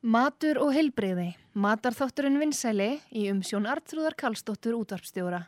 Matur og heilbreyði. Matarþátturinn vinsæli í umsjón Artrúðar Kallstóttur útvarpstjóra.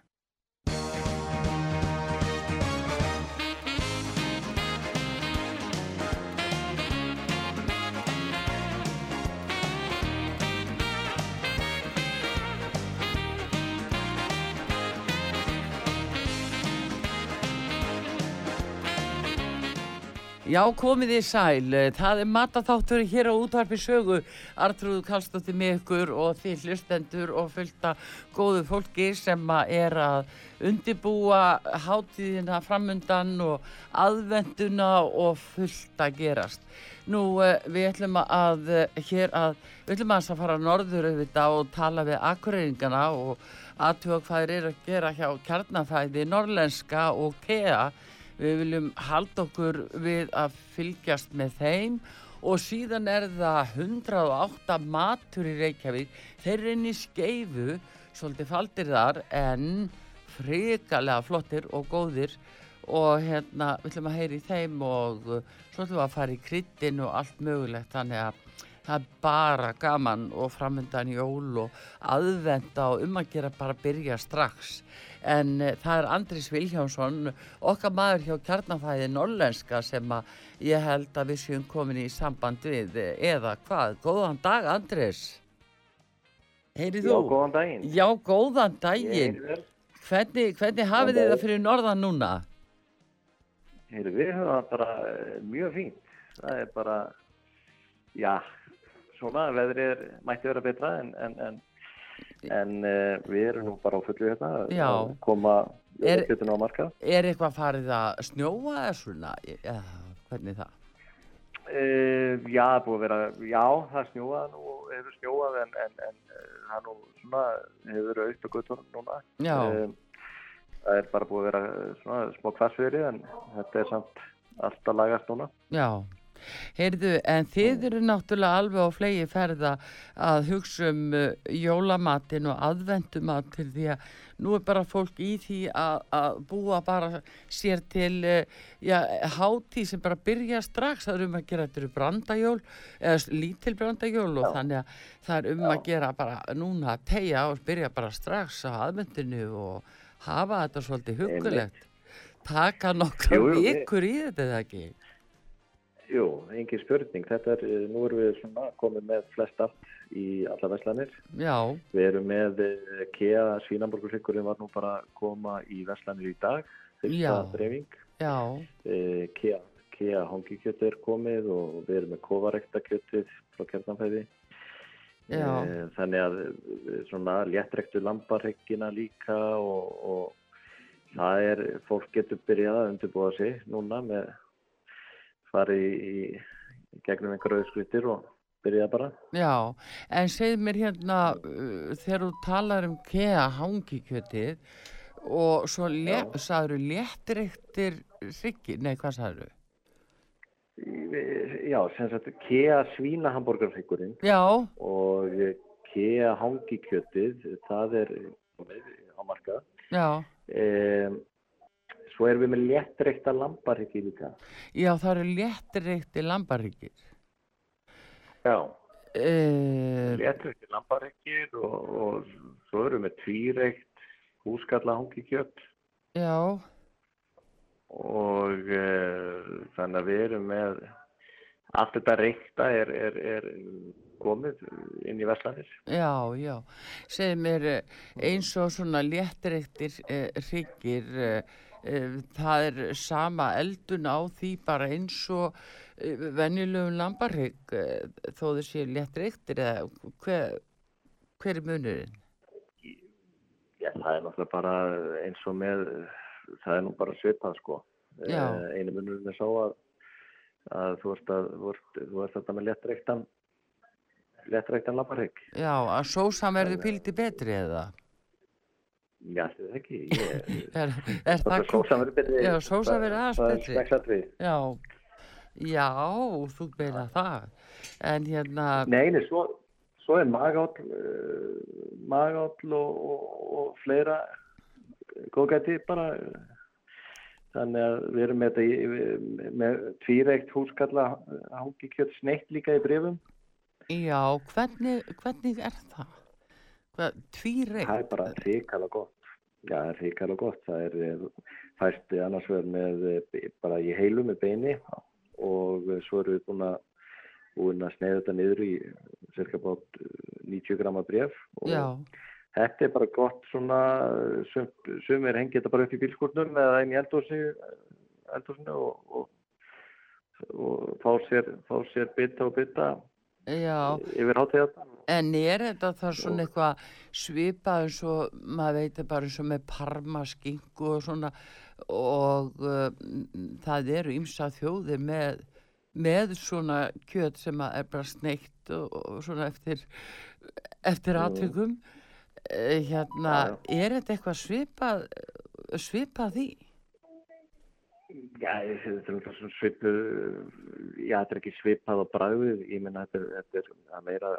Já, komið í sæl. Það er mataþáttur hér á útvarpi sögu. Artrúð Kallstóttir með ykkur og því hlustendur og fullta góðu fólki sem er að undibúa hátíðina framundan og aðvenduna og fullt að gerast. Nú, eh, við ætlum að eh, hér að, við ætlum að fara norður auðvitað og tala við akkureyringana og aðtjóða hvað er að gera hjá kjarnafæði norlenska og kea Við viljum halda okkur við að fylgjast með þeim og síðan er það 108 matur í Reykjavík. Þeir er inn í skeifu, svolítið faldir þar en frikalega flottir og góðir. Og hérna við ætlum að heyri í þeim og svo ætlum við að fara í kryttin og allt mögulegt. Þannig að það er bara gaman og framöndan jól og aðvenda og um að gera bara að byrja strax en uh, það er Andris Viljánsson okkar maður hjá kjarnafæði norlenska sem að ég held að við séum komin í samband við eða hvað, góðan dag Andris Heyrið þú? Já, góðan daginn. Já, góðan daginn. Hvernig, hvernig hafið þið það fyrir norðan núna? Heyrið, við höfum það bara eh, mjög fínt. Það er bara já, svona veðrið mætti vera betra en, en, en en uh, við erum nú bara á fullu hérna Já. að koma hlutina á marka Er eitthvað farið að snjóa eða svona? Ja, hvernig það? uh, Já, er vera já, það snjóað nú hefur snjóað en, en, en uh, það nú svona hefur aukt á guttunum núna Já. Eh, það er bara búið að vera eh, svona smá kvassveri en þetta er samt alltaf lagast núna Já, heyrðu, en þið eru náttúrulega alveg á flegi ferða að hugsa um uh, jólamatinn og aðvendumat til því að nú er bara fólk í því að, að búa bara sér til uh, já, hátíð sem bara byrja strax, það er um að gera þetta eru brandajól, eða lítil brandajól og þannig að það er um að gera bara núna að tegja og byrja bara strax á aðvendinu og hafa þetta svolítið hugulegt. Taka við- vikur í þetta eða ekki? Jú, engin spurning. Þetta er, eh, nú erum við svona komið með flest allt í alla veslanir. Já, Við erum með eh, KEA Svínamborgursykkurinn var nú bara að koma í veslanir í dag, Já. dreifing. já, Eh, KEA, KEA hangikjöt er komið og við erum með kovarekta kjötið frá kjarnanfæði. Já. Þannig að svona léttrektu lambarheggina líka og, og það er, fólk getur byrjað að undirbúa sig núna með farið í, í gegnum einhverju auðskritir og byrjað bara. já, en segð mér hérna uh, þegar þú talar um kea hangikjötið og svo le, sagður léttiriktir hryggi, nei hvað sagður Í- Já, sem sagt KEA svínahamborgarhryggurinn Já, og KEA hangikjötið, það er á markað. já, Um, svo erum við með léttreikta lambarhyggi líka. já það eru léttiriktir lambaryggir Já. uh, Léttreikti lambarhyggir og, og svo erum við með tvíreikt húskalla hangikjöt Já, og uh, þannig að við erum með allt þetta reikta er, er, er komið inn í Vestlandir. já, já segð mér eh, eins og svona léttiriktir uh, hryggir uh, uh, það er sama eldun á því bara eins og uh, venjulegum lambarhygg uh, þó þau séu léttiriktir eða hver, hver er munurinn? Já, það er náttúrulega bara eins og með, það er nú bara svipað sko. Eh, Einu munurinn er sá að, að þú ert að, þú ert, þetta með léttreiktan, léttreiktan lambarhygg. Já, að sósan verður píldi betri eða? Já, þetta er ekki, ég... Er, er Það sósa verið betri. Já, sósa verður aðeins betri. Já, já, þú beina það. En hérna, Nei, nei, svo, svo er magáll, uh, magáll og, og, og fleira góðgæti bara. Þannig að við erum með, þetta í, við- með tvíreikt húskalla hangikjöld sneitt líka í brefum. Já, hvernig, hvernig er það? Hvað, tvíreitt? Það er bara hrikalega gott. Já, það er hrikalega gott. Það er eh, fæst annars vegar með eh, bara í heilu með beini og svo erum við búin að, búin að sneiða þetta niður í cirka bát 90 grama bref og Já, þetta er bara gott svona, sum, sumir hengi þetta bara upp í bílskurnum eða einn í eldhúsinu og, og, og fá sér, sér bytta og bytta já. En er þetta það svona eitthvað svipað eins og maður veit það bara eins og með parmaskingu og svona og uh, það eru ymsa þjóðir með, með svona kjöt sem er bara sneitt og, og svona eftir, eftir Mm. aðtökum. Hérna, Já, er þetta eitthvað svipað, svipað því? Já, þetta er náttúrulega svona svipuð, já, þetta er ekki svipað á bræðið, ég menna þetta, er- er meira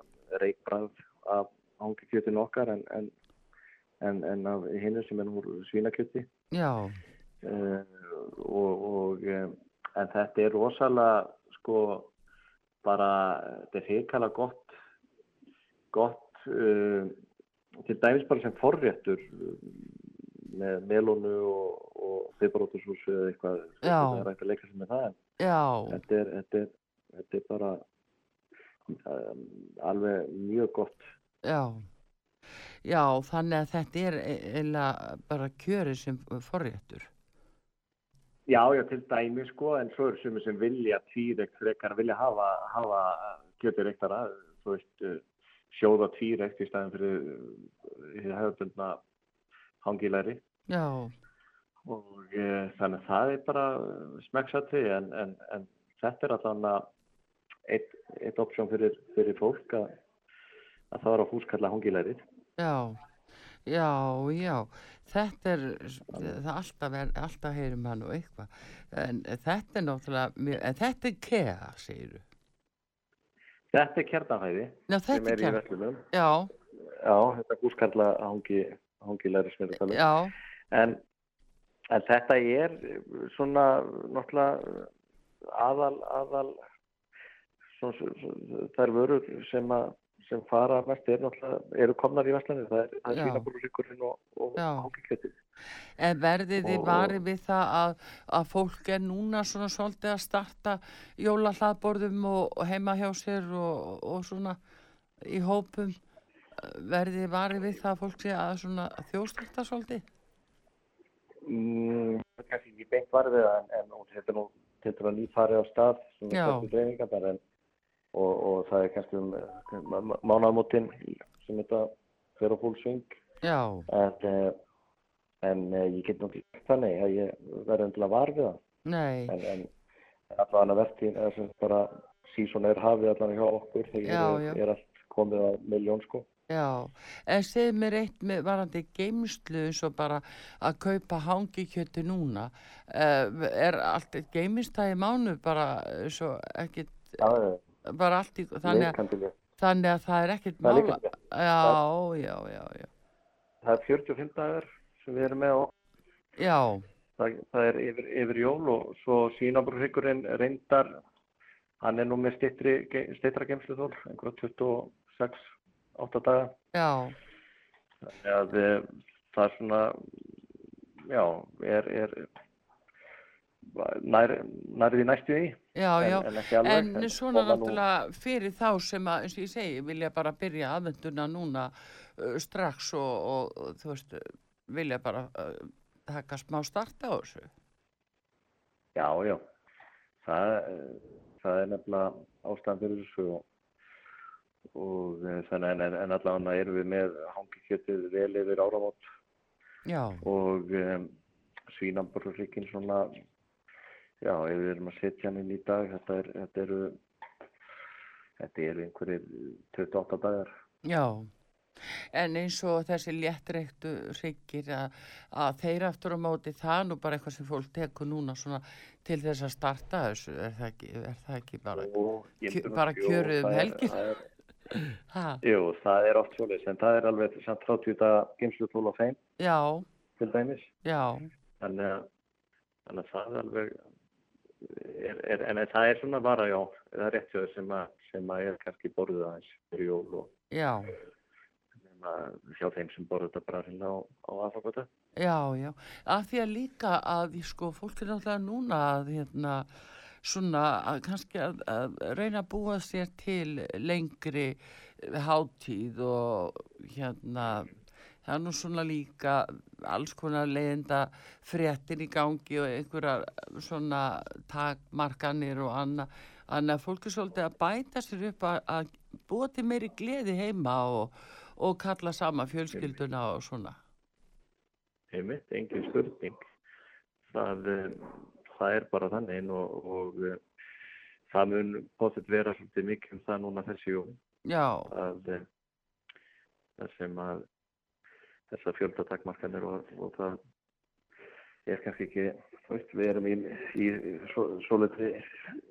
reikbræð af hangikjötinu okkar en, en, en, en af hinnu sem er úr svínakjöti. Já, uh, og, og um, en þetta er rosalega sko bara, þetta er heikala gott, gott uh, til dæmis bara sem forréttur með melónu og, og piparótusúsu eða eitthvað, það er rægt að leika sem með það þetta er, þetta er, þetta er bara um, alveg mjög gott já. Já, þannig að þetta er e- eiginlega bara kjörið sem forréttur. Já, já, til dæmi sko, en svo eru sumir sem vilja tvírekt frekar, vilja hafa, hafa kjötir eiktara, þú veist, uh, sjóða tvírekt í staðin fyrir uh, Já, og uh, þannig að það er bara smekksatri en, en, en þetta er allan eitt, eitt option fyrir, fyrir fólk að, að það er að húskalla hangilærið. já, já, já. Þetta er, það alltaf, er, alltaf heyrir maður nú eitthvað. En þetta er náttúrulega, en þetta er kea, segir þú. Þetta er kjarnafæði Já, þetta er er verslunum. Já, Já, þetta húskalla hangi, að tala um. En, en þetta er svona náttúrulega aðal, aðal svona, svona, þær vörur sem, að, sem fara mest er eru komnar í Vestlandið, það er, er Já. svínabúrurikkurinn og, og Já. hangikjötið. En verðið þið varið við það að, að fólk er núna svona svolítið að starta jólahlaðborðum og, og heima hjá sér og, og svona í hópum verðið þið varið við það að fólk sé að svona þjóðstarta svolítið? Mm, er kannski ekki beint varðið en, en nú, þetta er nú er nýfarið á stað svona Já. fyrstu dreifingar en, og, og það er kannski um mánamótin sem þetta swing. Já, en, eh, en eh, ég get nú sagt þannig að ég verði endilega var við það. Nei, en, en allavega verðtíðin er sem sagt bara sísón er hafið allavega hjá okkur þegar Já, er, er allt komið á miljón sko já. En segð mér eitt með varandi geimslu eins og bara að kaupa hangikjöti núna. Uh, er allt geimist það í mánu bara eins og ekkit, Já, bara allt í, þannig að, þannig að það er ekkit Það mála. Já, já, já, já. Það er 45 dagar sem við erum með og Já, það, það er yfir, yfir jól og svo sínabrúrhyggurinn reyndar hann er nú með stittra gemslu þól, einhverja 26 8 daga já, þannig að eh, það er svona já, er, er nær, nær því næstu í já, já. en, en ekki alveg En svona koma nú- náttúrulega fyrir þá sem að, eins og ég segi, vilja bara byrja aðvenduna núna uh, strax og, og, og þú veist, vilja bara uh, taka smá starta á þessu. Já, já. Það, það er nefnilega ástæðan fyrir þessu og, og eh, þannig en, en, allavega erum við með hangikjötið vel yfir áramót Já, og um, svínamburðurríkin svona, já, ef við erum að setja hann inn í dag, þetta, er, þetta eru, þetta eru einhverjir 28 dagar. já. En eins og þessi léttreiktu hryggir að, að þeir aftur á móti það nú bara eitthvað sem fólk tekur núna svona til þess að starta þessu, er það ekki, er það ekki bara, kjö- bara jú, kjörið um það er- Jú, það er oft svolítið, en það er alveg samt 30 daga geimslutól á þeim já, til dæmis. já, þannig að, þannig að það er alveg er, er, en það er svona bara já það er rétt hjá þér sem að, sem að er kannski borðið aðeins fyrir jól og Já, hjá þeim sem borðið þetta bara hérna á, á aðfangata. já, já. Af því að líka að, sko, fólk er náttúrulega núna að, hérna, svona, að kannski að, að reyna að búa sér til lengri hátíð og, hérna, það er nú svona líka alls konar leiðinda fréttin í gangi og einhverjar svona takmarkanir og annað. Þannig að fólk er svolítið að bæta sér upp að, að búa til meiri gleði heima og, og kalla sama fjölskylduna og svona. Einmitt, engin spurning. Það, eh, það er bara þannig og, og eh, það mun potið vera svolítið mikið um það núna þessi jól. Já, að eh, það sem að þessar fjöldatakmarkanir og, og það er kannski ekki, veist, við erum í, í svo, svo litri,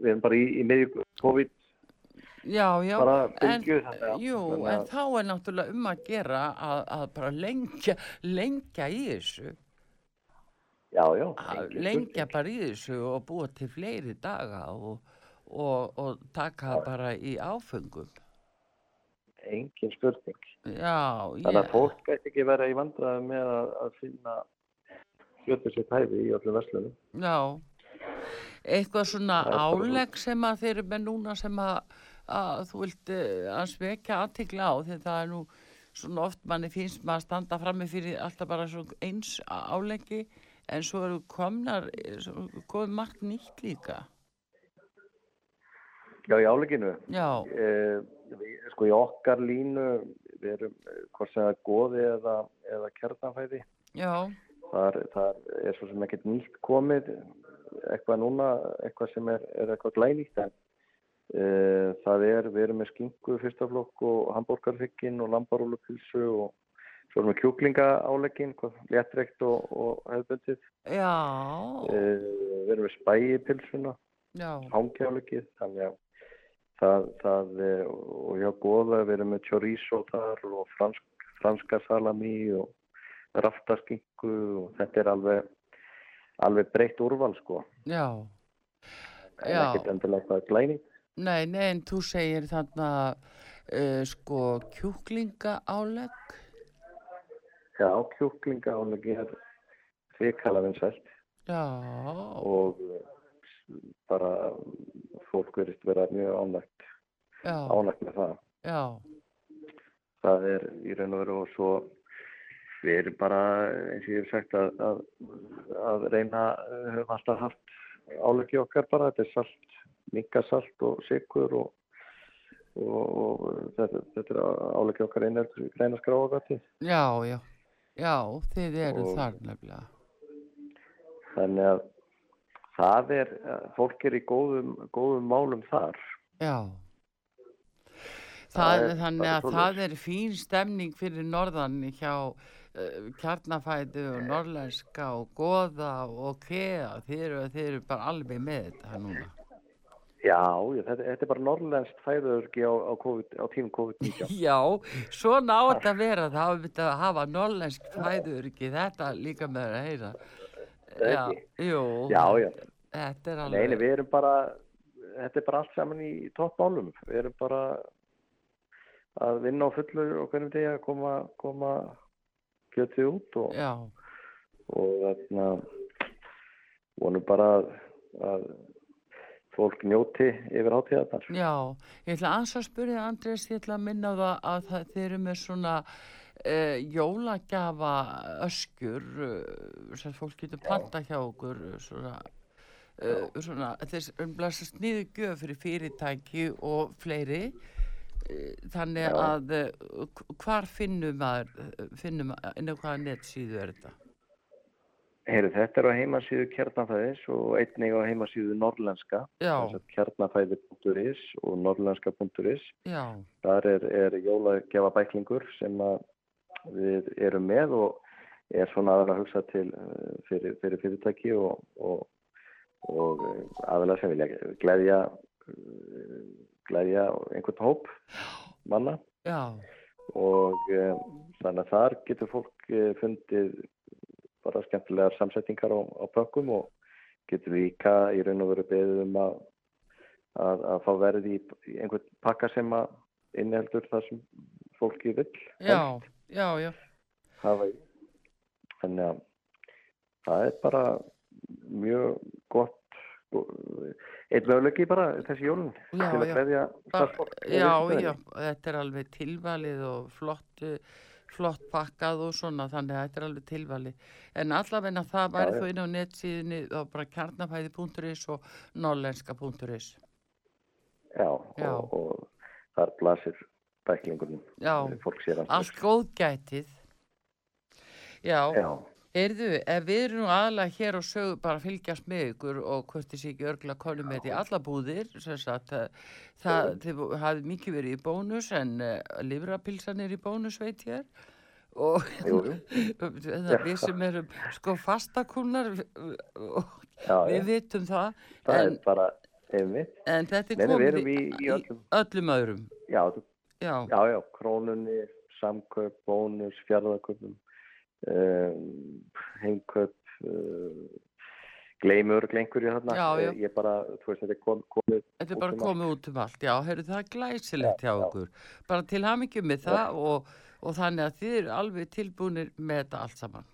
við erum bara í, í miðjum COVID já, já. bara en, bylgju þannig jú, þannig en að- þá er náttúrulega um að gera að, að bara lengja, lengja í þessu, Já, já. að lengja bara í þessu og búa til fleiri daga og, og, og taka bara í áfengum. Engin spurning. Já, Þannig að fólk gæti ekki vera í vandræðum með að, að finna fjöldið sér hæfi í öllum verslunum. já, eitthvað svona álegg sem að þeir eru með núna sem að, að þú vilt eh, að svekja aðtikla á því það er nú svona oft manni finnst maður að standa frammi fyrir alltaf bara eins áleggi en svo eru komnar, komið margt nýtt líka. Já, í áleginu. Já, Eh, við, sko í okkar línu, við erum eh, hvort sem það er goði eða, eða kjarnafæði. já, þar, þar er svo sem ekkert nýtt komið eitthvað núna, eitthvað sem er, er eitthvað glænýtt en uh, það er, við erum með skingu fyrstaflokk og hambúrgarfyggin og lambarúlupilsu og svo erum við kjúklinga áleggin, léttrekt og, og hefðböndið já, uh, við erum með spægipilsuna já, hangjáleggið, þannig að það, það eh, og hjá góða við erum með chorizo þar og fransk, franska salami og raftaskingu og þetta er alveg alveg breytt úrval sko. Já. en ekkert endilega eitthvað glæning Nei, nei, en þú segir þarna uh, sko kjúklinga álegg. Já, kjúklinga álegi er hrikala vinsælt. Já, og bara fólk verist vera mjög ánægt ánægt með það. Já, það er í raun og veru og svo við erum bara eins og ég hef sagt að, að, að reyna höfum alltaf haft álegi okkar bara, þetta er salt, minkasalt og sigur og, og, og þetta, þetta er álegi okkar einheldur græna skráagati já, já, já, þið eru Og- þar nefnilega. þannig að það er, uh, fólk er í góðum, góðum málum þar Já. Það Það er þannig að svoleiðis. það er fín stemning fyrir norðan hjá uh, kjarnafætu og norrlenska og goða og kea. Þið eru, þið eru bara alveg með þetta núna. Já, já þetta, þetta er bara norrlenskt fæðurörgi á, á, á tímum COVID-19 Já, svona á þetta að vera. Það hafa myndið að hafa norrlensk fæður ekki þetta líka með að heyra. Það Já, ekki? jú, Já, já, þetta er alveg. nei, við erum bara, þetta er bara allt saman í toppmálum. Við erum bara að vinna á fullu og hvernig degi að koma, koma kjötið út og, Já, og þarna vonum bara að, að fólk njóti yfir hátíðarnar. já, ég ætla að spyrja Andrés, ég ætla að minna það að það, þið eru með svona uh, jólagjafa öskjur uh, sem fólk getur panta hjá okkur uh, svona, uh, svona þess umblasa sniðu gjöf fyrir fyrirtæki og fleiri uh, þannig Já. að hvar finnum maður finnum, inn á hvaða netsíðu er þetta? Heyri, þetta er á heimasíðu kjarnafæðis og einnig á heimasíðu norrlenska, kjarnafæði.is og norrlenska.is. Þar er, er jólagjafa bæklingur sem við erum með og er svona aðalega að hugsa til eh, fyrir, fyrir fyrirtæki og, og, og eh, aðalega sem vilja gleðja, eh, gleðja einhvern hóp manna. Já, og e, þannig að þar getur fólk fundið bara skemmtilegar samsetningar á, á pökkum og getur líka í raun og veru beðið um að að, að fá verið í, í einhvern pakka sem að inniheldur það sem fólki vill Já, já, já. hafa í. Þannig að það er bara mjög gott einn möguleiki bara þessi jólun til að Bara- starfsfólk. Já, já, þetta er alveg tilvalið og flott, flott pakkað og svona, þannig að þetta er alveg tilvalið. En allavegna það væri þú inn á netsíðinni og bara kjarnafæði.is og norlenska.is. Já, Já. Og, og þar blasir bæklingurinn. Já, allt góðgætið. Já, Já, heyrðu, ef við erum nú aðalega hér og sögu bara að fylgjast með ykkur og hvort sé ekki örgla konum með þetta í alla búðir, sagt, eh, það, þið hafið mikið verið í bónus en uh, livrapilsan er í bónus, veit ég, og jú, jú. það við sem erum sko fastakúnar og Já, við já. vitum það, Það en, er bara einmitt. en þetta er við komið í, í öllum. öllum öðrum. Já, Já, já, krónunni, samkaup, bónus, fjárðarkaupum, um, heimkaup, uh, gleymur, ég. Já, já. Eh, Ég bara, þú veist, þetta er kom, komið. þetta er út bara um allt. komið út um allt. Já, heyrðu það er glæsilegt Já, hjá já. okkur. Bara til hamingjum með það og, og þannig að þið eru alveg tilbúinir með þetta allt saman.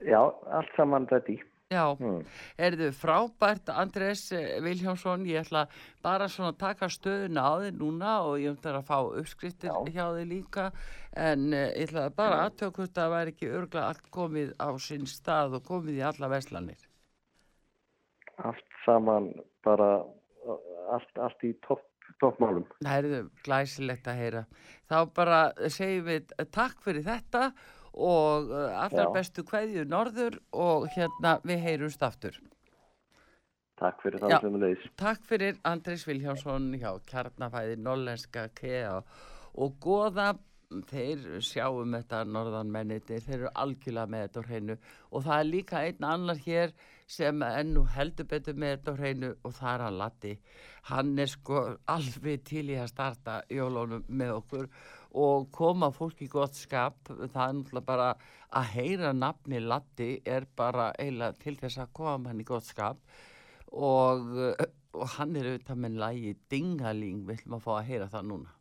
Já, allt saman þetta í. Já, Hmm. Erðu frábært Andrés eh, Vilhjámsson, ég ætla bara svona að taka stöðuna á þig núna og ég ætla að fá uppskriftir Já. hjá þig líka en uh, ég ætla bara aðtöku hvort það væri ekki örgla allt komið á sinn stað og komið í alla veslanir. Allt saman bara, allt, allt í topp, toppmálum. Það er glæsilegt að heyra. Þá bara segjum við eh, takk fyrir þetta og uh, allar Já. bestu kveðju norður og hérna við heyrumst aftur. Takk fyrir það sem leiðis. Takk fyrir Andrés Vilhjámsson hjá Kjarnafæði Norlenska KEA og goða þeir sjáum þetta norðanmennitir, þeir eru algjörlega með þetta hreinu og það er líka einn annar hér sem ennú heldur betur með þetta hreinu og það er hann Latti. Hann er sko alveg til í að starta jólunum með okkur og koma fólk í gott skap, það er náttúrulega bara að heyra nafni Latti er bara eiginlega til þess að koma hann í gott skap og, og hann er auðvitað með lægi Dingaling, við ætlum að fá að heyra það núna.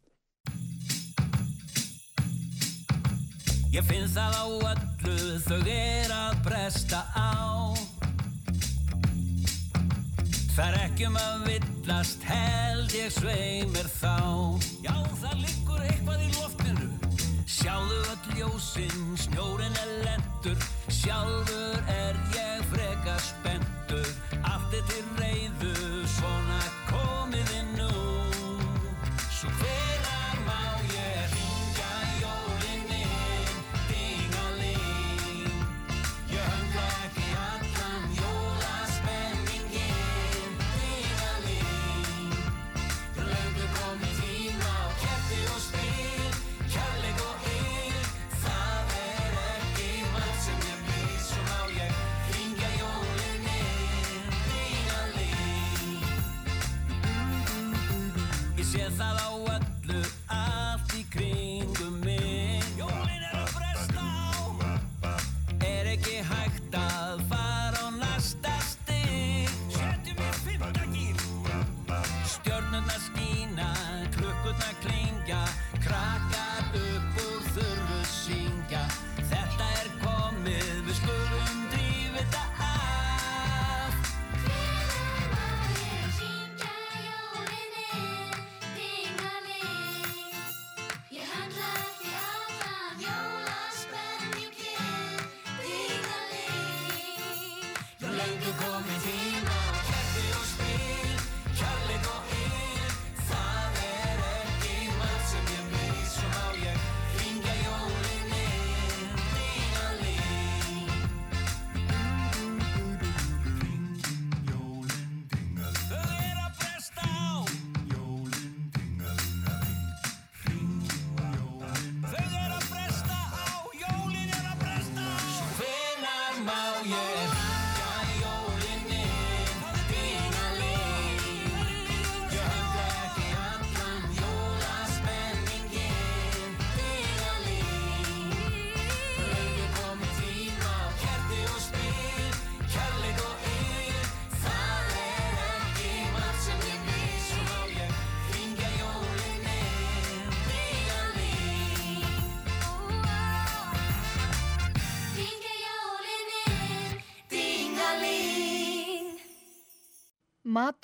Ég finn það á öllu þau er að bresta á Það er ekki um að villast held ég sveimir þá. Já það liggur eitthvað í loftinu. Sjáðu öll ljósinn, snjórin er lendur Sjálfur er ég freka spendur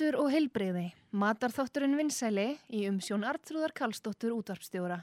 Matur og heilbreyði. Matarþátturinn vinsæli í umsjón Artrúðar Karlsdóttur útvarpstjóra.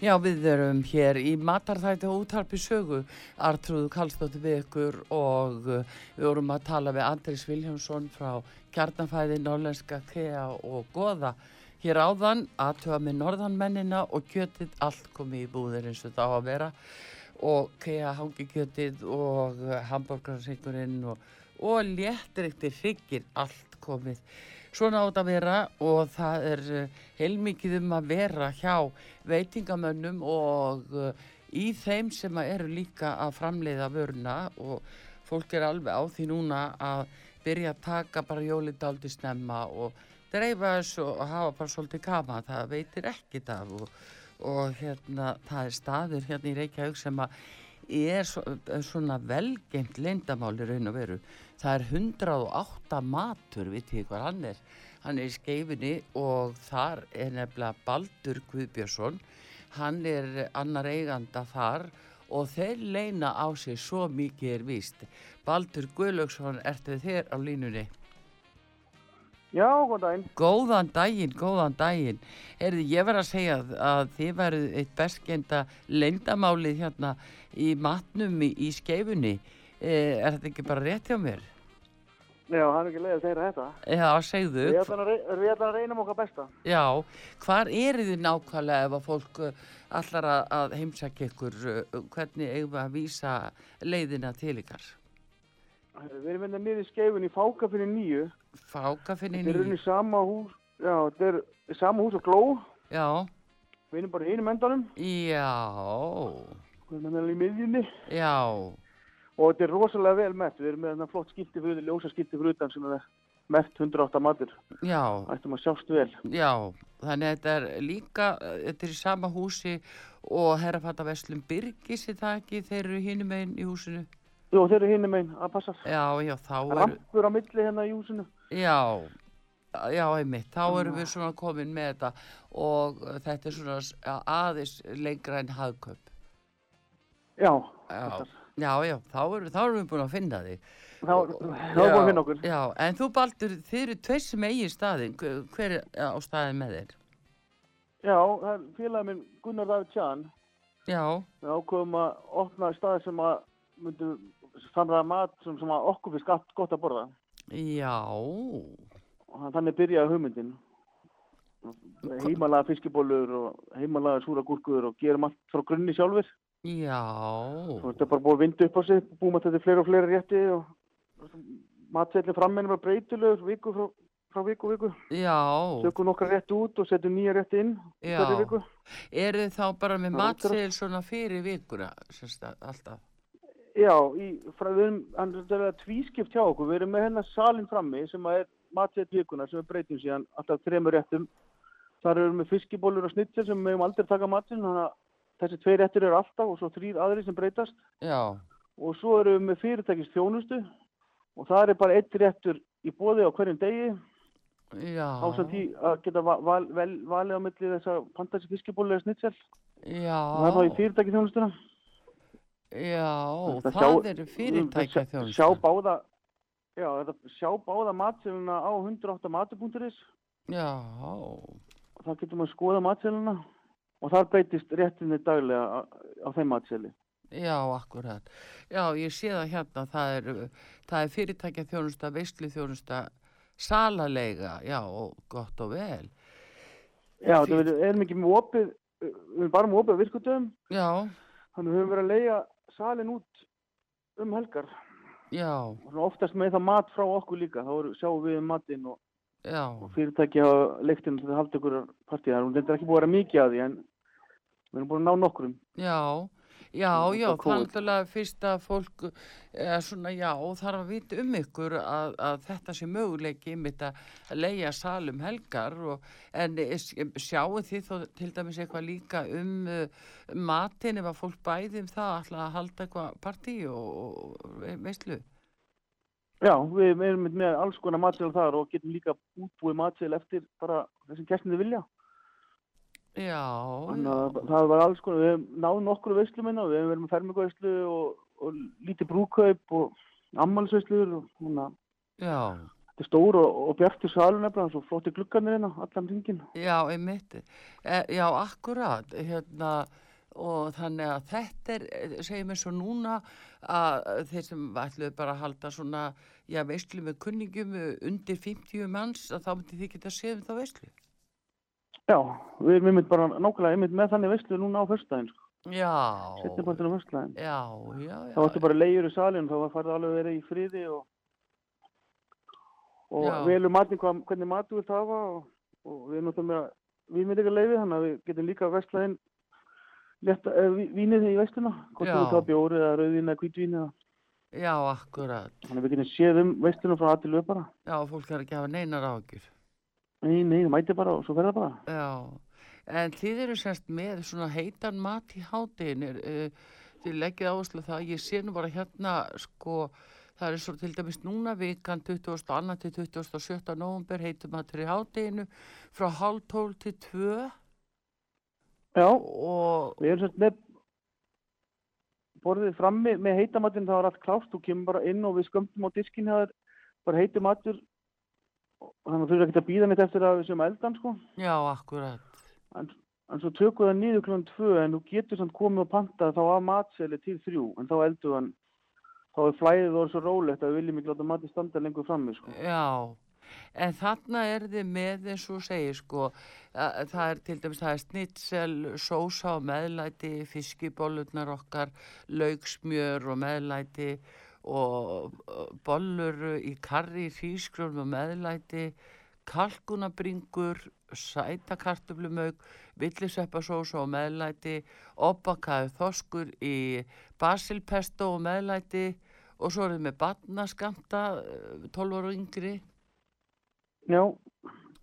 Já, við erum hér í matarþætti og útarpi sögu, Artrúðu Kallstóttir við ykkur og uh, við vorum að tala við Andris Viljámsson frá kjarnanfæði Norlenska Kea og Goða. Hér áðan aðtöða með norðanmennina og kjötið allt komið í búðir eins og það á að vera. Og Kea hangi kjötið og hambúrgarsingurinn og, og léttriktir hryggir allt komið svona átt að vera og það er uh, heilmikið um að vera hjá veitingamönnum og uh, í þeim sem eru líka að framleiða vöruna og fólk er alveg á því núna að byrja að taka bara jólindaldi snemma og dreifa þessu og hafa bara svolítið kama, það veitir ekkit af og, og hérna það er staður hérna í Reykjavík sem að er svo, svona velgengt leindamáli raun og veru það er 108 matur við því hvað hann er hann er í skeifinni og þar er nefnilega Baldur Guðbjörnsson hann er annar eiganda þar og þeir leina á sig svo mikið er víst Baldur Guðlaugsson, ertu þér á línunni? Já, góðan daginn. Góðan daginn, góðan daginn. Erði, ég var að segja að þið varu eitt bestkenda leindamálið hérna í matnum í, í skeifunni. Eh, er þetta ekki bara rétt hjá mér? Já, hann er ekki leiðið að segja þetta. Já, segðu. Við ætlum að, rey við að reynum okkar besta. Já, hvar eru þið nákvæmlega ef að fólk allar að, að heimsækja ykkur, uh, hvernig eigum við að vísa leiðina til ykkar? Við erum hérna niður í skeifun í Fákafinni nýju. Fákafinni Þetta er nýju. unni sama hús, já, þetta er sama hús og gló. Já, Við erum bara í hinum endanum. já, Við erum hérna í miðjunni. já, Og þetta er rosalega vel mett. Við erum með hérna flott skilti fyrir, ljósa skilti fyrir utan sem er mett 108 matur. já, Ættum að sjást vel. já. Þannig að þetta er líka, þetta er í sama húsi og herrafata Veslum Byrgis, er það ekki, þeir eru hinum einn í húsinu? Jú, þeir eru hinum einn að passa. Já, já, þá eru, Rampur á milli hérna í húsinu. já, já, einmitt, þá erum við svona komin með þetta og þetta er svona aðeins lengra en hagköp. Já, Já, já, já, þá erum, þá erum við búin að finna þig. þá þá er búin að finna okkur. Já, en þú Baldur, þið eru tveir sem eigin staðin, hver, er á staðin með þér? Já, það er félagið minn Gunnar David Tján. Já, Við ákveðum að opna staði sem að myndum samræða mat sem, sem að okkur finnst gott, gott að borða. já, Og þannig byrjaði hugmyndin. Heimalaga fiskibólur og heimalaga súra gúrkur og gerum allt frá grunni sjálfur. Já, Svo þetta er bara búið að vinda upp á sig, búum að þetta er fleiri og fleiri rétti og matsellin frammeinn var breytilegur viku frá, frá viku viku. já, Tökum nokkra rétti út og setjum nýja rétti inn Já. eru þið þá bara með Já, matseil svona fyrir vikuna, sérst að alltaf? Já, í, frá, við erum, hann er þetta tvískipt hjá okkur, við erum með hennar salin frammi sem að er matsett vikuna sem við breytum síðan alltaf þremur réttum. Þar erum við fiskibólur og snitsel sem við meðum aldrei taka matinn, þannig að þessi tvei réttir eru alltaf og svo þrýr aðri sem breytast. Já, Og svo erum við með fyrirtækist þjónustu og það er bara eitt réttur í bóði á hverjum degi já, ásamt því að geta val, val, vel, valið á milli þess að panta þessi fiskibólu eða snitsel. já, Og það er þá í fyrirtækist þjónustuna. já, það sjá- eru fyrirtækja sjá- þjónusta. Sjá báða, já, sjá báða matselina á 108 matu.is Já, það getur maður að skoða matselina og þar breytist réttinni daglega á, á þeim matseli. já, akkurat. Já, ég sé það hérna, það er, það er fyrirtækja þjónusta, veistlu þjónusta, salalega, já, og gott og vel. Já, Fínt. það erum ekki með opið, við erum bara með opið virkutöðum, Já, þannig við höfum verið að leia salin út um helgar. já, Og oftast með það mat frá okkur líka, þá eru- sjáum við um matinn og, já, og fyrirtæki hafa leiktinn til að halda ykkur partíðar. Hún er ekki búið að vera mikið að því en við erum búin að ná nokkrum. já. Já, já, COVID. náttúrulega fyrst að fólk svona, já, þarf að vita um ykkur að, að þetta sé möguleiki einmitt að leia salum helgar og, en sjáu þið þó til dæmis eitthvað líka um uh, matin ef að fólk bæði um það ætla að halda eitthvað partí og, og veistlu? Já, við, erum með alls konar matsel þar og getum líka útbúið matsel eftir bara þessum gestinni vilja. Já, Þannig að það var alls konar, við hefum náð nokkru veislum minna, við hefum verið með fermingaveislu og, og lítið brúkaup og ammálsveislur og svona, já, þetta er stór og, og bjartur salun nefnilega, svo flotti gluggarnir hérna, allan ringin. já, einmitt, e, já, akkurat, hérna, og þannig að þetta er, segjum eins og núna að þeir sem ætluðu bara að halda svona, já, veistlu með kunningum undir 50 manns, að þá myndi þið geta séð um þá veistlu. Já, við erum einmitt bara nákvæmlega einmitt með þannig veislu núna á föstudaginn, sko, Já, setni partinu á föstudaginn. já, já, já. Það vartu bara leiður í salin, þá var farið alveg að vera í friði og, og Já. velur matinn hvað, hvernig mat þú vilt hafa og, og við erum náttúrulega með viðmyndiga leiði, þannig að við getum líka veslaðinn létta, eh, ví- vínið í veisluna, hvort vilt hafa bjóri eða rauðvín eða hvítvín eða, Já, akkurat. þannig að við getum séð um veisluna frá að til við bara. Já, fólk þarf ekki að hafa neinar ágjur. Nei, nei, það mæti bara og svo verða bara. Já, en þið eru semst með svona heitan mat í hátinn, uh, þið leggið áherslu það, ég sé nú bara hérna, sko, það er svo til dæmis núna vikan 22. til 27. november heitum matur í hátinu frá hálf tól til 2 Já, og við erum sérst með borðið frammi með heitamatinn, það var allt klást, þú kemur bara inn og við skömmtum á diskin það er bara heitum matur og þannig að þú eru ekkert að býða neitt eftir að við séum eldan, sko. já, akkurat, En, en svo tökum við það niður klukkan tvö en þú getur samt komið og pantað þá að matseli til þrjú en þá eldur hann þá er flæðið og svo rólegt að við viljum ekki láta mati standa lengur frammi sko. já. En þarna er þið með eins og segir sko, að, það er til dæmis það er snitsel, sósa og meðlæti, fiskibólurnar okkar, laugsmjör og meðlæti og uh, bollur í karri, hrísgrjón og meðlæti, kalkunabringur, sætakartöflumög, villiseppasósa og meðlæti, opakaði þoskur í basilpesto og meðlæti og svo er þið með batnaskamta, 12 ára og yngri. Já,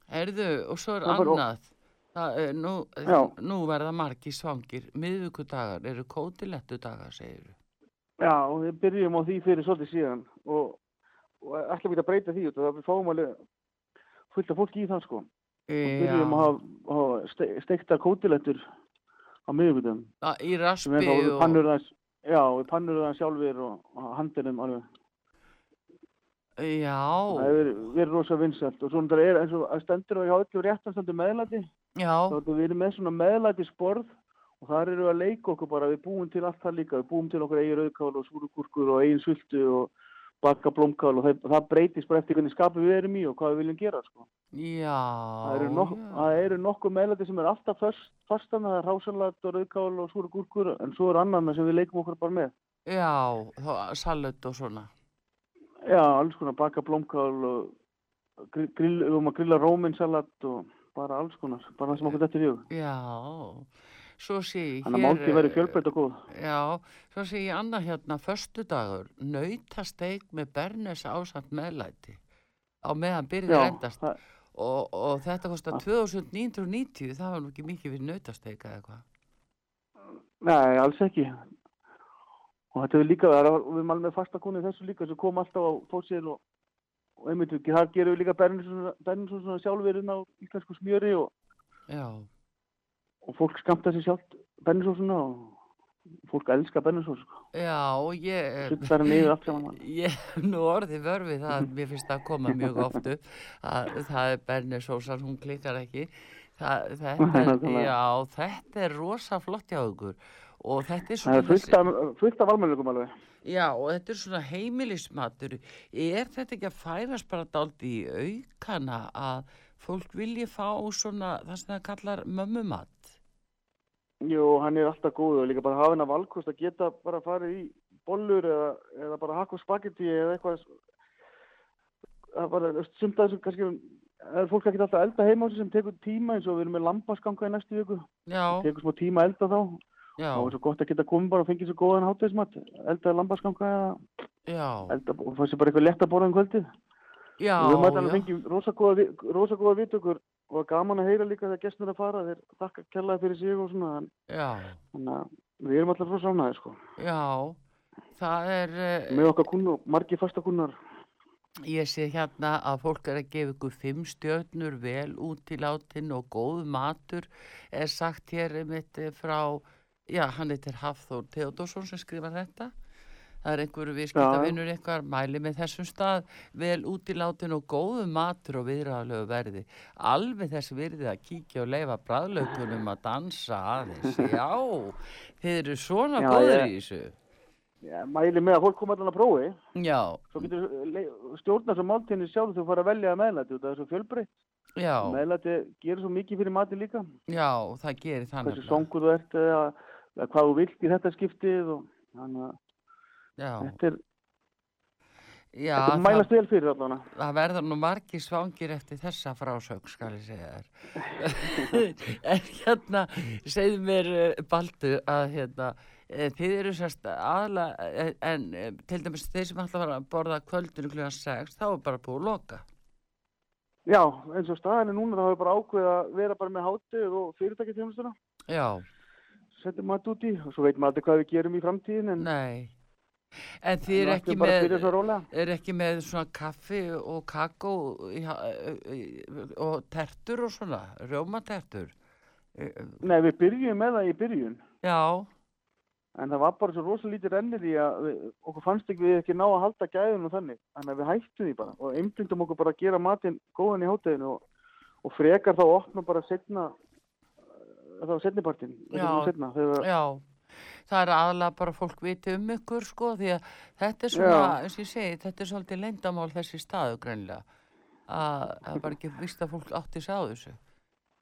Herðu, og svo er annað. Það, er, nú, nú verða margi svangir. Miðvíkudagar eru kótilettu dagar, segir já, við byrjum á því fyrir svolítið síðan og, og ætlum ekki að breyta því út af það fáum alveg fullt af fólki í það sko. Og byrjum að hafa, hafa ste, steikta kótilettur á miðugundum Í raspi er og... pannur það Já, við pannur það sjálfur og, og handinum alveg. Já, Það hefur verið- rosa vinsælt og svona það er eins og að stendur og hjá öllu réttanstandu meðlæti. já, Þá erum við með svona meðlæti sporð og þar eru við að leika okkur bara, við búum til allt það líka, við búum til okkur eigin rauðkál og súrugúrkur og eigin sultu og baka blómkál og það, það breytist bara eftir hvernig skapi við erum í og hvað við viljum gera sko. já. Það eru, nok já. eru nokkuð meðlæti sem er alltaf först, fastan, það er rásalat og rauðkál og súrugúrkur en svo er annan sem við leikum okkur bara með. Já, þá, salut og svona. Já, alls konar baka blómkál og grill, grill, við erum að grilla róminsalat og bara alls konar, bara það sem okkur þetta er hug. Já, svo sé ég Þannig að máltíð verður fjölbreytt og góð. Já, svo sé ég annað hérna, föstudagur, nautasteik með bernes ásamt meðlæti á meðan byrðið endast. það, Og, og þetta kostar Ah. 2990, það var nú ekki mikið fyrir nautasteika eða eitthvað. nei, alls ekki. Og þetta er líka, við alveg með fasta konu í þessu líka sem kom alltaf á fórsíðin og, og einmitt það gerum við líka Berninsson svona sjálfurinn á íslensku smjöri og, Já, og fólk skamta sér sjálft Berninsson og fólk elskar Berninsson, sko. já, og ég... Sutt það er niður allt saman. Ég hef nú orðið vörfið það, mér finnst það að koma mjög oft upp, að það er bernesósan, hún klikkar ekki. Það, þetta, er, Nákvæmlega. já, þetta er rosa flott hjá ykkur og þetta er Það svona, er fullt af, fullt af almenningum alveg. já, og þetta er svona heimilismatur. Er þetta ekki að færast bara daldi í aukana að fólk vilji fá svona það sem það kallar mömmumat? Jú, hann er alltaf góð og líka bara hafa hennar valkost að geta bara farið í bollur eða, eða bara hakka spagetti eða eitthvað það er bara, sumt að þessu kannski er fólk ekki alltaf að elda heima á sig sem tekur tíma eins og við erum með lambasganga í næstu viku. Já, tekur smá tíma að elda þá. Já, þá er svo gott að geta komið bara og fengið svo góðan hátæðismat, eldaði lambaskanga eða elda, og fannst sér bara eitthvað lett að borða um kvöldið. já, og við mætum að já, fengið rosa góða, vi- rosa góða vitökur og gaman að heyra líka þegar gestur að fara, þeir þakka kellaði fyrir sig og svona, þannig að við erum alltaf svo sánaði, sko. já, það er, eh, Með okkar kunnu, margir fasta kunnar. ég sé hérna að fólk er að gefa ykkur fimm stjörnur vel út í látin og góð matur er sagt hér mitt frá, já, hann heitir Hafþór Theodorsson sem skrifar þetta. Það er einhverju viðskiptavinnur eitthvað mæli með þessum stað vel út í látin og góðu matur og viðræðalegu verði. Alveg þess virði að kíkja og leifa bræðlaugunum að dansa aðeins. Já, þið eru svona Já, góður ég- í þessu. Já, mæli með að fólk koma allan að prófi, Já, svo getur stjórnar sem máltíðinni sjálf þú fara að velja að meðlæti og það er svo fjölbreytt. já, Meðlæti gerir svo mikið fyrir mati líka, já, það gerir eða hvað þú vilt í þetta skiptið og þannig að Já, þetta er, já, þetta mælast vel fyrir allan. það verður nú margir svangir eftir þessa frásög, skal ég segja þér. en hérna, segðu mér, eh, Baldur, að hérna, eh, þið eru sérst aðla, eh, en til dæmis þeir sem að fara að borða kvöldinu klukkan 6, þá er bara búið að loka. Já, eins og staðinni núna þá hefur bara ákveðið að vera bara með hátið og fyrirtækjastjónustuna, Já, setjum maður út í og svo veit maður aldrei hvað við gerum í framtíðin en nei. En þið nú ekki með, er ekki með svona kaffi og kakó og tertur og svona, rjómatertur. Nei, við byrjum með það í byrjun. Já, en það var bara svo rosa lítið rennir í að við, okkur fannst ekki við ekki ná að halda gæðunum þannig. Þannig að við hættum því bara og einblindum okkur bara að gera matinn góðan í hátteginu og, og frekar þá opna bara setna þá setnipartin Já. setna, þegar, Já, það er aðalega bara fólk viti um ykkur sko því að þetta er svona, Já. eins og ég segi, þetta er svolítið leyndamál þessi staðu greinlega að það er bara ekki vist að fólk átti sig á þessu.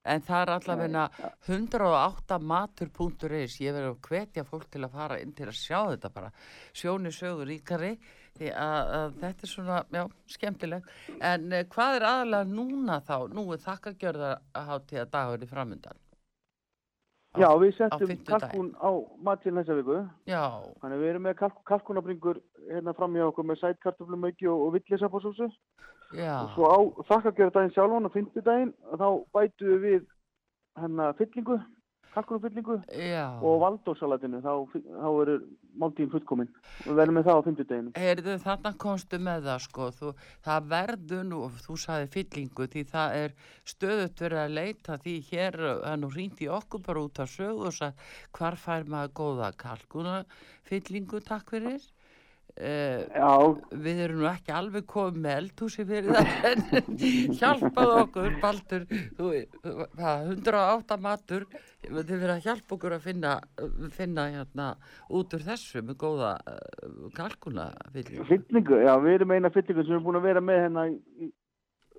En það er allavegna 108 matur.is, ég verður að hvetja fólk til að fara inn til að sjá þetta bara, sjóni sögur ríkari, því að, að þetta er svona, já, skemmtilegt. En uh, hvað er aðalega núna þá? Nú er þakkagjörðarháttíða dagur í framundan. Já við settum kalkun á matinn þessa viku. Já, þannig við erum með kalk, kalkunabringur hérna fram hjá okkur með sætkartöflumauki og, og villisapasósu já, og svo á þakkagjörðardaginn sjálfan á fimmtudaginn þá bætum við hérna fyllingu kalkunafyllingu já. og valdósalatinu þá, þá eru máltíðin fullkomin við verðum með það á fimmtudeginu Heyrðu, þarna komstu með það sko, þú, það verður nú, þú saði fyllingu, því það er stöðut verið að leita því hér, nú rýndi okkur bara út af sögu og sagði, hvar fær maður góða kalkuna fyllingu, takk fyrir. Uh, við erum nú ekki alveg komið með eldhúsi fyrir það, en hjálpaðu okkur, Baldur, þú, það, 108 matur, þið verið að hjálpa okkur að finna, finna hérna út úr þessu með góða uh, kalkuna fyllingu. fyllingu, já við erum eina fyllingu sem erum búin að vera með hérna í, í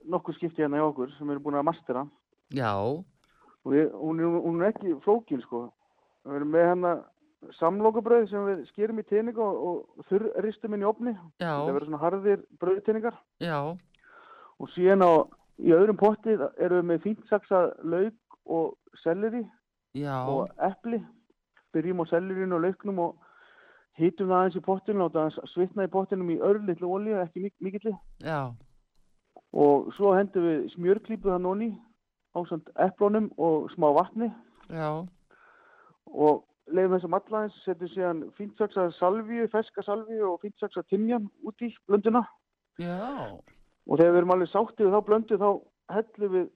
nokkuð skipti hérna hjá okkur sem erum búin að mastera. Já, og við, hún, er, hún er ekki flókin sko. Við erum með hérna samlokubröð sem við skerum í teininga og, og þurristum inn í opni já, það verður svona harðir bröðteiningar já, og síðan á í öðrum potti erum við með fínsaksa lauk og selleri já, og epli. Byrjum á sellerinu og lauknum og hýtum það aðeins í pottinu og það svitna í pottinum í örlitlu olíu, ekki mik mikilli. Já, og svo hendum við smjörklípu það nonni á samt eplónum og smá vatni. Já, og leiðum þessum allaðins, setjum síðan fínsaksa salvíu, feska salvíu og fínsaksa timjan út í blönduna. Já, og þegar við erum alveg sáttið við þá blöndu þá hellum við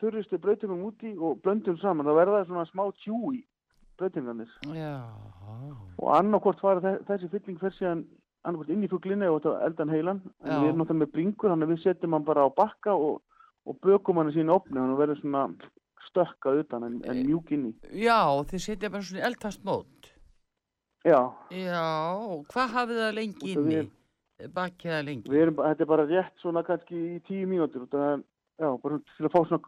þurristu brautumum út í og blöndum saman, þá verða það svona smá tjú í brautingarnir. Já, og annarkvort fara þe- þessi fylling fer síðan annarkvort inn í fuglinni og þetta eldan heilan. En Já. við erum náttúrulega með bringur þannig að við setjum hann bara á bakka og, og bökum hann í sínu opni þannig að verður svona stökka utan en, en mjúk inn í já, þið setja bara svona eldfast mót. já, Já, hvað hafið það lengi af inni? við- Bakið það lengi? við erum, þetta er bara rétt svona kannski í tíu mínútur út af- já, bara til að fá svona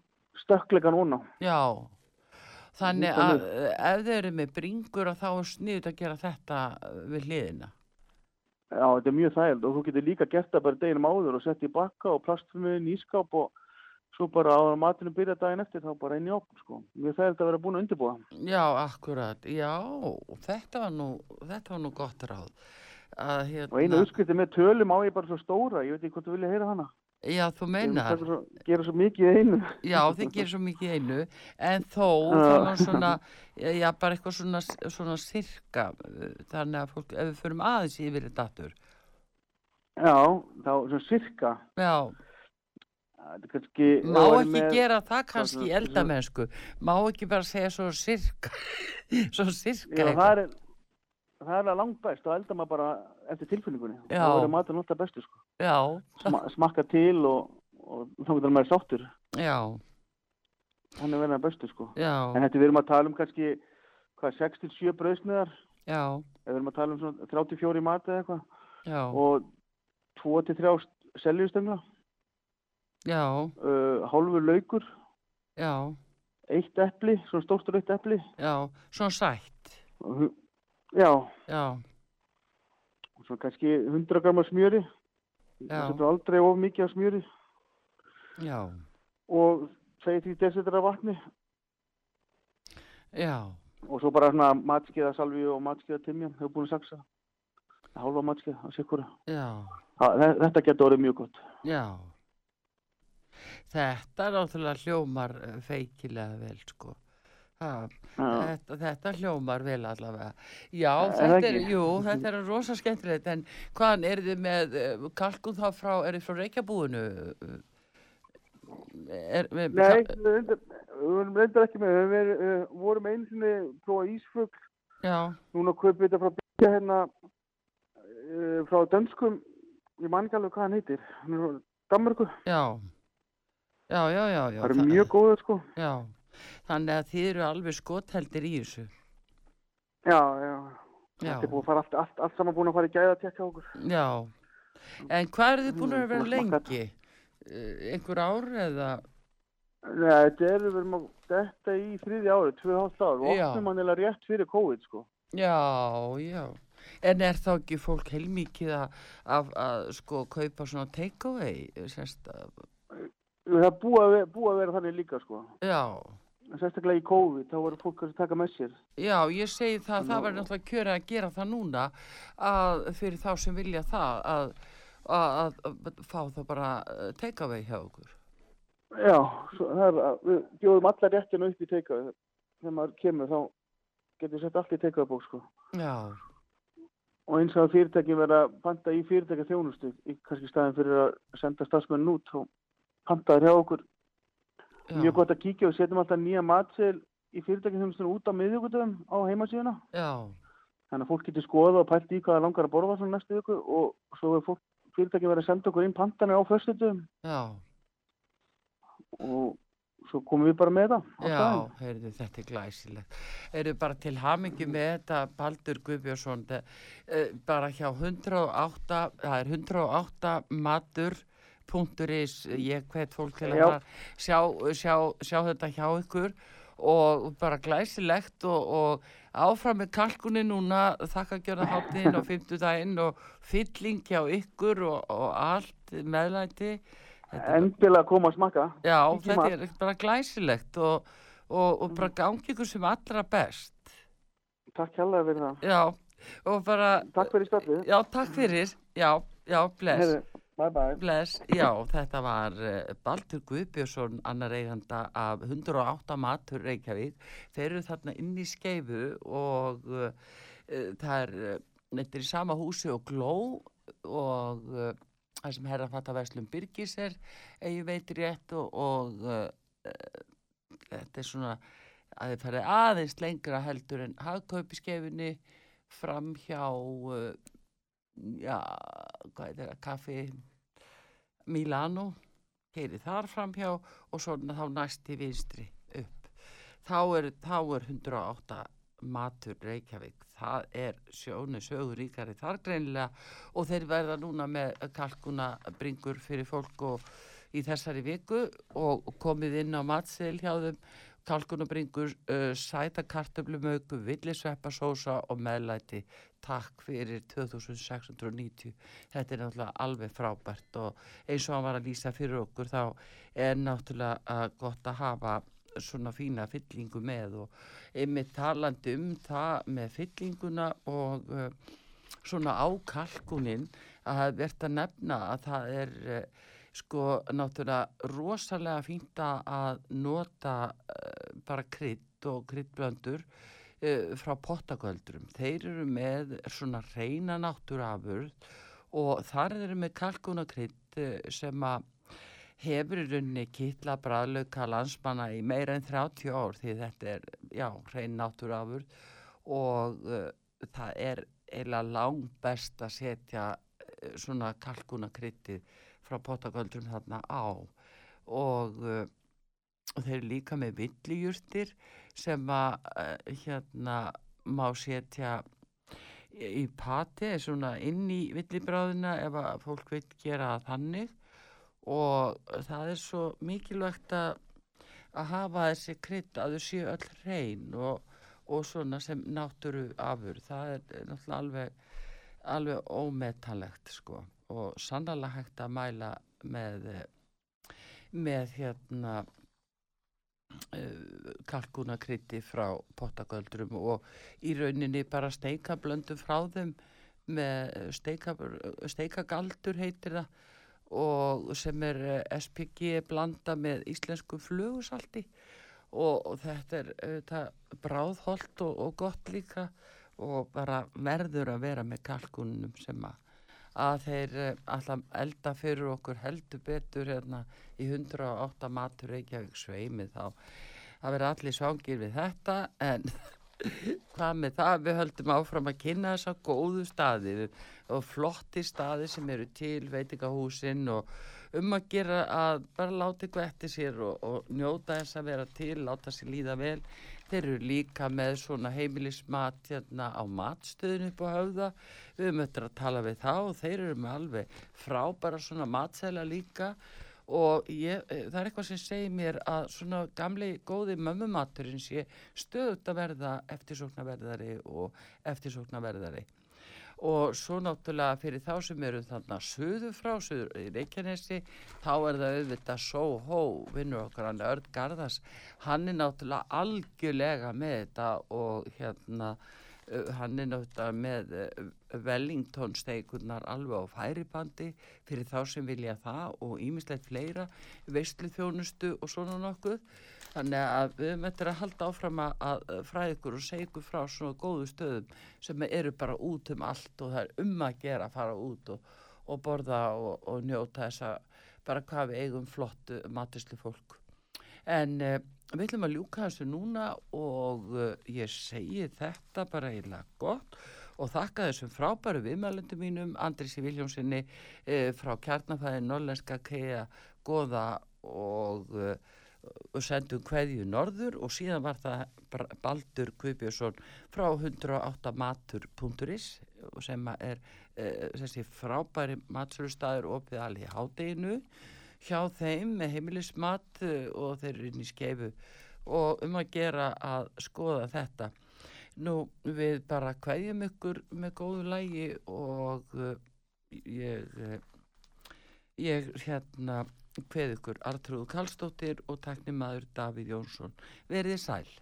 stökklegan onna Já, þannig að eh, ef þið eru með bringur þá er sniðut að gera þetta eh, við hliðina. já, þetta er mjög þægild og þú getur líka gert það bara deginum áður og sett í bakka og plastfumið í ískáp og svo bara á matinu byrja daginn eftir þá bara inn í opn sko. Það er þetta að vera búin að undirbúa. Já, akkurat, já, þetta var nú, þetta var nú gott ráð. Að, hérna, Og einu uppskrifti með tölum á ég bara svo stóra, ég veit ekki hvort þú vilja heyra hana. Já, þú Ég meinar, vil Svo, gera svo mikið einu. já, þið gerir svo mikið einu, en þó, það var svona, já, bara eitthvað svona, svona sirka, þannig að fólk, ef við förum aðeins yfir þetta aftur. Já, þá svona sirka. Já, kannski... má ekki með- gera það kannski í eldamennsku, má ekki bara segja svo sirka, svo sirka Já, það er, það er langt best og elda maður bara eftir tilfinningunni. Já. Það verður matur náttúrulega bestu sko. Sma, smakka til og, og þá getur maður sáttur. Hann er verið að bestu sko. En þetta við erum að tala um kannski, hvað, 6-7 brauðsmiðar. já, Við erum að tala um svona 34 í mat eða eitthvað. já, Og 2-3 seljustöngla. Uh, hálfur laukur. já, Eitt epli, svona stórt rautt epli. já, svona sætt, Já, já, og svo kannski 100 gramma smjöri. Setur aldrei of mikið af smjöri. já, Og 2-3 desilitrar af vatni. já, Og svo bara svona matskiða salvi og matskiða timjan. Hefur búin að saksa. Hálfa matskiða að sikura. já, Þetta getur orðið mjög gott. já. Þetta er náttúrulega hljómar eh, feikilega vel, sko. Ha, þetta, þetta hljómar vel allavega. Já, Er þetta er, jú, þetta er rosa skemmtilegt, en hvaðan er þið með uh, kalkun þá frá, er þið frá Reykjabúinu? Er, með, Nei, við við erum reyndar ekki með. Við erum, uh, vorum einu sinni prófa ísfugl. Já, Núna kaupið þetta frá byggja hérna uh, frá dönskum. Ég man ekki alveg hvað hann heitir. Hann er frá Danmarku. já, já, já, já, já. Það eru mjög góður sko. Já, þannig að þið eru alveg skotheldir í þessu. Já, já. Já, Þetta er búið að fara allt, allt, allt saman búin að fara í gæða að tekka okkur. já. En hvað eru þið búin að Mm, vera búin lengi? Uh, einhver ár eða? Nei, þetta er, við erum að detta í þriði ári, tvö hálft ár. Við Já. opnum hann eða rétt fyrir COVID sko. Já, já. En er þá ekki fólk heilmikið að, að, að sko kaupa svona take-away? Sérst, að, Það búið að, búið að vera þannig líka sko. já, Sérstaklega í COVID, þá voru fólk að taka með sér. já, ég segi það, það var náttúrulega kjörið að gera það núna að fyrir þá sem vilja það að, að, að fá það bara uh, take-away hjá okkur. Já, svo, er, að- við bjóðum alla réttina upp í teikaðu. Þegar maður kemur þá getur við sett allt í teikaðu bók sko. Já, Og eins að fyrirtæki vera að panta í fyrirtækja þjónustu, í kannski staðin fyrir að senda stafsmenn út og pantaður hjá okkur. já, Mjög gott að kíkja og setjum alltaf nýja matseil í fyrirtækja þjónustunum út á miðjögutum á heimasíðuna. já, Þannig að fólk getur skoða og pælt í hvað það langar að borða svona næstu viku og svo er fólk fyrirtæki verið að senda okkur inn pantanir á föstutum já. og svo komum við bara með það Já, heyrðu, þetta er glæsilegt. Heyrðu bara til hamingi með þetta Baldur Guðbjörnsson, uh, bara hjá 108, það er 108 matur.is, ég hvet fólk til að sjá, sjá, sjá þetta hjá ykkur og bara glæsilegt og, og áfram með kalkunni núna, þakka gjörða hátinn á fimmtudaginn og fylling hjá ykkur og, og allt meðlæti. Endilega koma að smakka. Já, Kíkjum þetta að. er bara glæsilegt og, og, og bara gangi ykkur sem allra best. Takk hérlega fyrir það. Já, og bara, Takk fyrir stöfið. já, takk fyrir, já, já, bless, Heyrðu, Bye bye. bless, já, þetta var uh, Baldur Guðbjörnsson, annar eiganda af 108 matur Reykjavík. Þeir eru þarna inn í skeifu og uh, það er, þetta er í sama húsi og gló og uh, það sem herra fatta Veslum Byrgis er, ef ég veit rétt og, og uh, þetta er svona að þið farið aðeins lengra heldur en hagkaupi skeifinni fram hjá já, hvað er þetta, kaffi Milano keiri þar fram hjá og svona þá næst í vinstri upp. Þá er, þá er 108 matur Reykjavík. Það er sjónu sögur ríkari þar greinilega og þeir verða núna með kalkuna bringur fyrir fólk og í þessari viku og komið inn á matseil hjá þeim kalkunabringur, uh, sæta kartöflumöku, villisveppasósa og meðlæti. Takk fyrir 2690. Þetta er náttúrulega alveg frábært og eins og hann var að lýsa fyrir okkur þá er náttúrulega uh, gott að hafa svona fína fyllingu með og einmitt talandi um það með fyllinguna og uh, svona á kalkunin að er að nefna að það er uh, sko náttúrulega rosalega fínt að nota uh, bara krydd og kryddblöndur uh, frá pottagöldurum. Þeir eru með svona reyna náttúrafurð og þar eru með kalkunakrydd uh, sem að hefur í rauninni kittla bræðlauka landsmanna í meira en 30 ár því þetta er, já, hrein náttúrafur og uh, það er eiginlega langt best að setja uh, svona kalkunakryttið frá potaköldrum þarna á. Og, uh, þeir eru líka með villijurtir sem að hérna má setja í pati svona inn í villibráðina ef að fólk vil gera þannig. Og það er svo mikilvægt að, að hafa þessi krydd að þau séu öll hrein og, og svona sem náttúru afur það er náttúrulega alveg alveg ómetanlegt sko og sannlega hægt að mæla með með hérna uh, kalkunakrytti frá pottagöldrum og í rauninni bara steikablöndu frá þeim með steika, steikagaldur heitir það og sem er eh, SPG blanda með íslensku flugusalti og, og þetta er þetta, bráðholt og, og gott líka og bara verður að vera með kalkunum sem að, að þeir eh, alltaf elda fyrir okkur heldur betur hérna í 108 matur Reykjavík sveimið þá. Það verður allir svangir við þetta en hvað með það? Við höldum áfram að kynna þessa góðu staði og flotti staði sem eru til veitingahúsin og um að gera að bara láta eitthvað eftir sér og, og njóta þess að vera til, láta sér líða vel þeir eru líka með svona heimilismat hérna á matstöðinu upp á höfða. Við höfum öttur að tala við þá og þeir eru með alveg frábæra svona matsæla líka. Og ég, eh, það er eitthvað sem segir mér að svona gamli góði mömmumaturinn sé stöðut að verða eftirsóknarverðari og eftirsóknarverðari og svo náttúrulega fyrir þá sem eru þannig að söðu frá söður í Reykjanesi þá er það auðvitað Soho vinnur okkar hann Örd Garðars. Hann er náttúrulega algjörlega með þetta og hérna hann er náttúrulega með Wellington steikunar alveg á færibandi fyrir þá sem vilja það og ímislegt fleira veistlu þjónustu og svona nokkuð. Þannig að við möttum að halda áfram að fræða ykkur og segja ykkur frá svona góðu stöðum sem eru bara út um allt og það er um að gera að fara út og, og borða og, og njóta þessa bara hvað við eigum flott matislu fólk en uh, við ætlum að ljúka þessu núna og uh, ég segi þetta bara eiginlega gott og þakka þessum frábæru viðmælundu mínum Andrisi Viljónssoni uh, frá kjarnafæði Norlenska Kea Goða og, og sendum hverju norður og síðan var það Baldur Kvipjörsson frá 108 matur.is sem er þessi frábæri matsörustæður opið alveg í hádeginu hjá þeim með heimilismat og þeir eru inn í skeifu og um að gera að skoða þetta. Nú við bara kveðjum ykkur með góðu lægi og uh, ég, uh, ég hérna kveð ykkur Artrúð Kallstóttir og teknimaður Davíð Jónsson. Verðið sæl.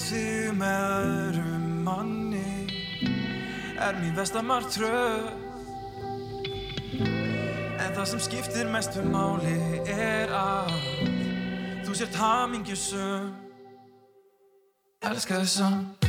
þig með öðrum manni er mín vestamar tröð En það sem skiptir mestu máli er að þú sért hamingjusum Elskar þið samt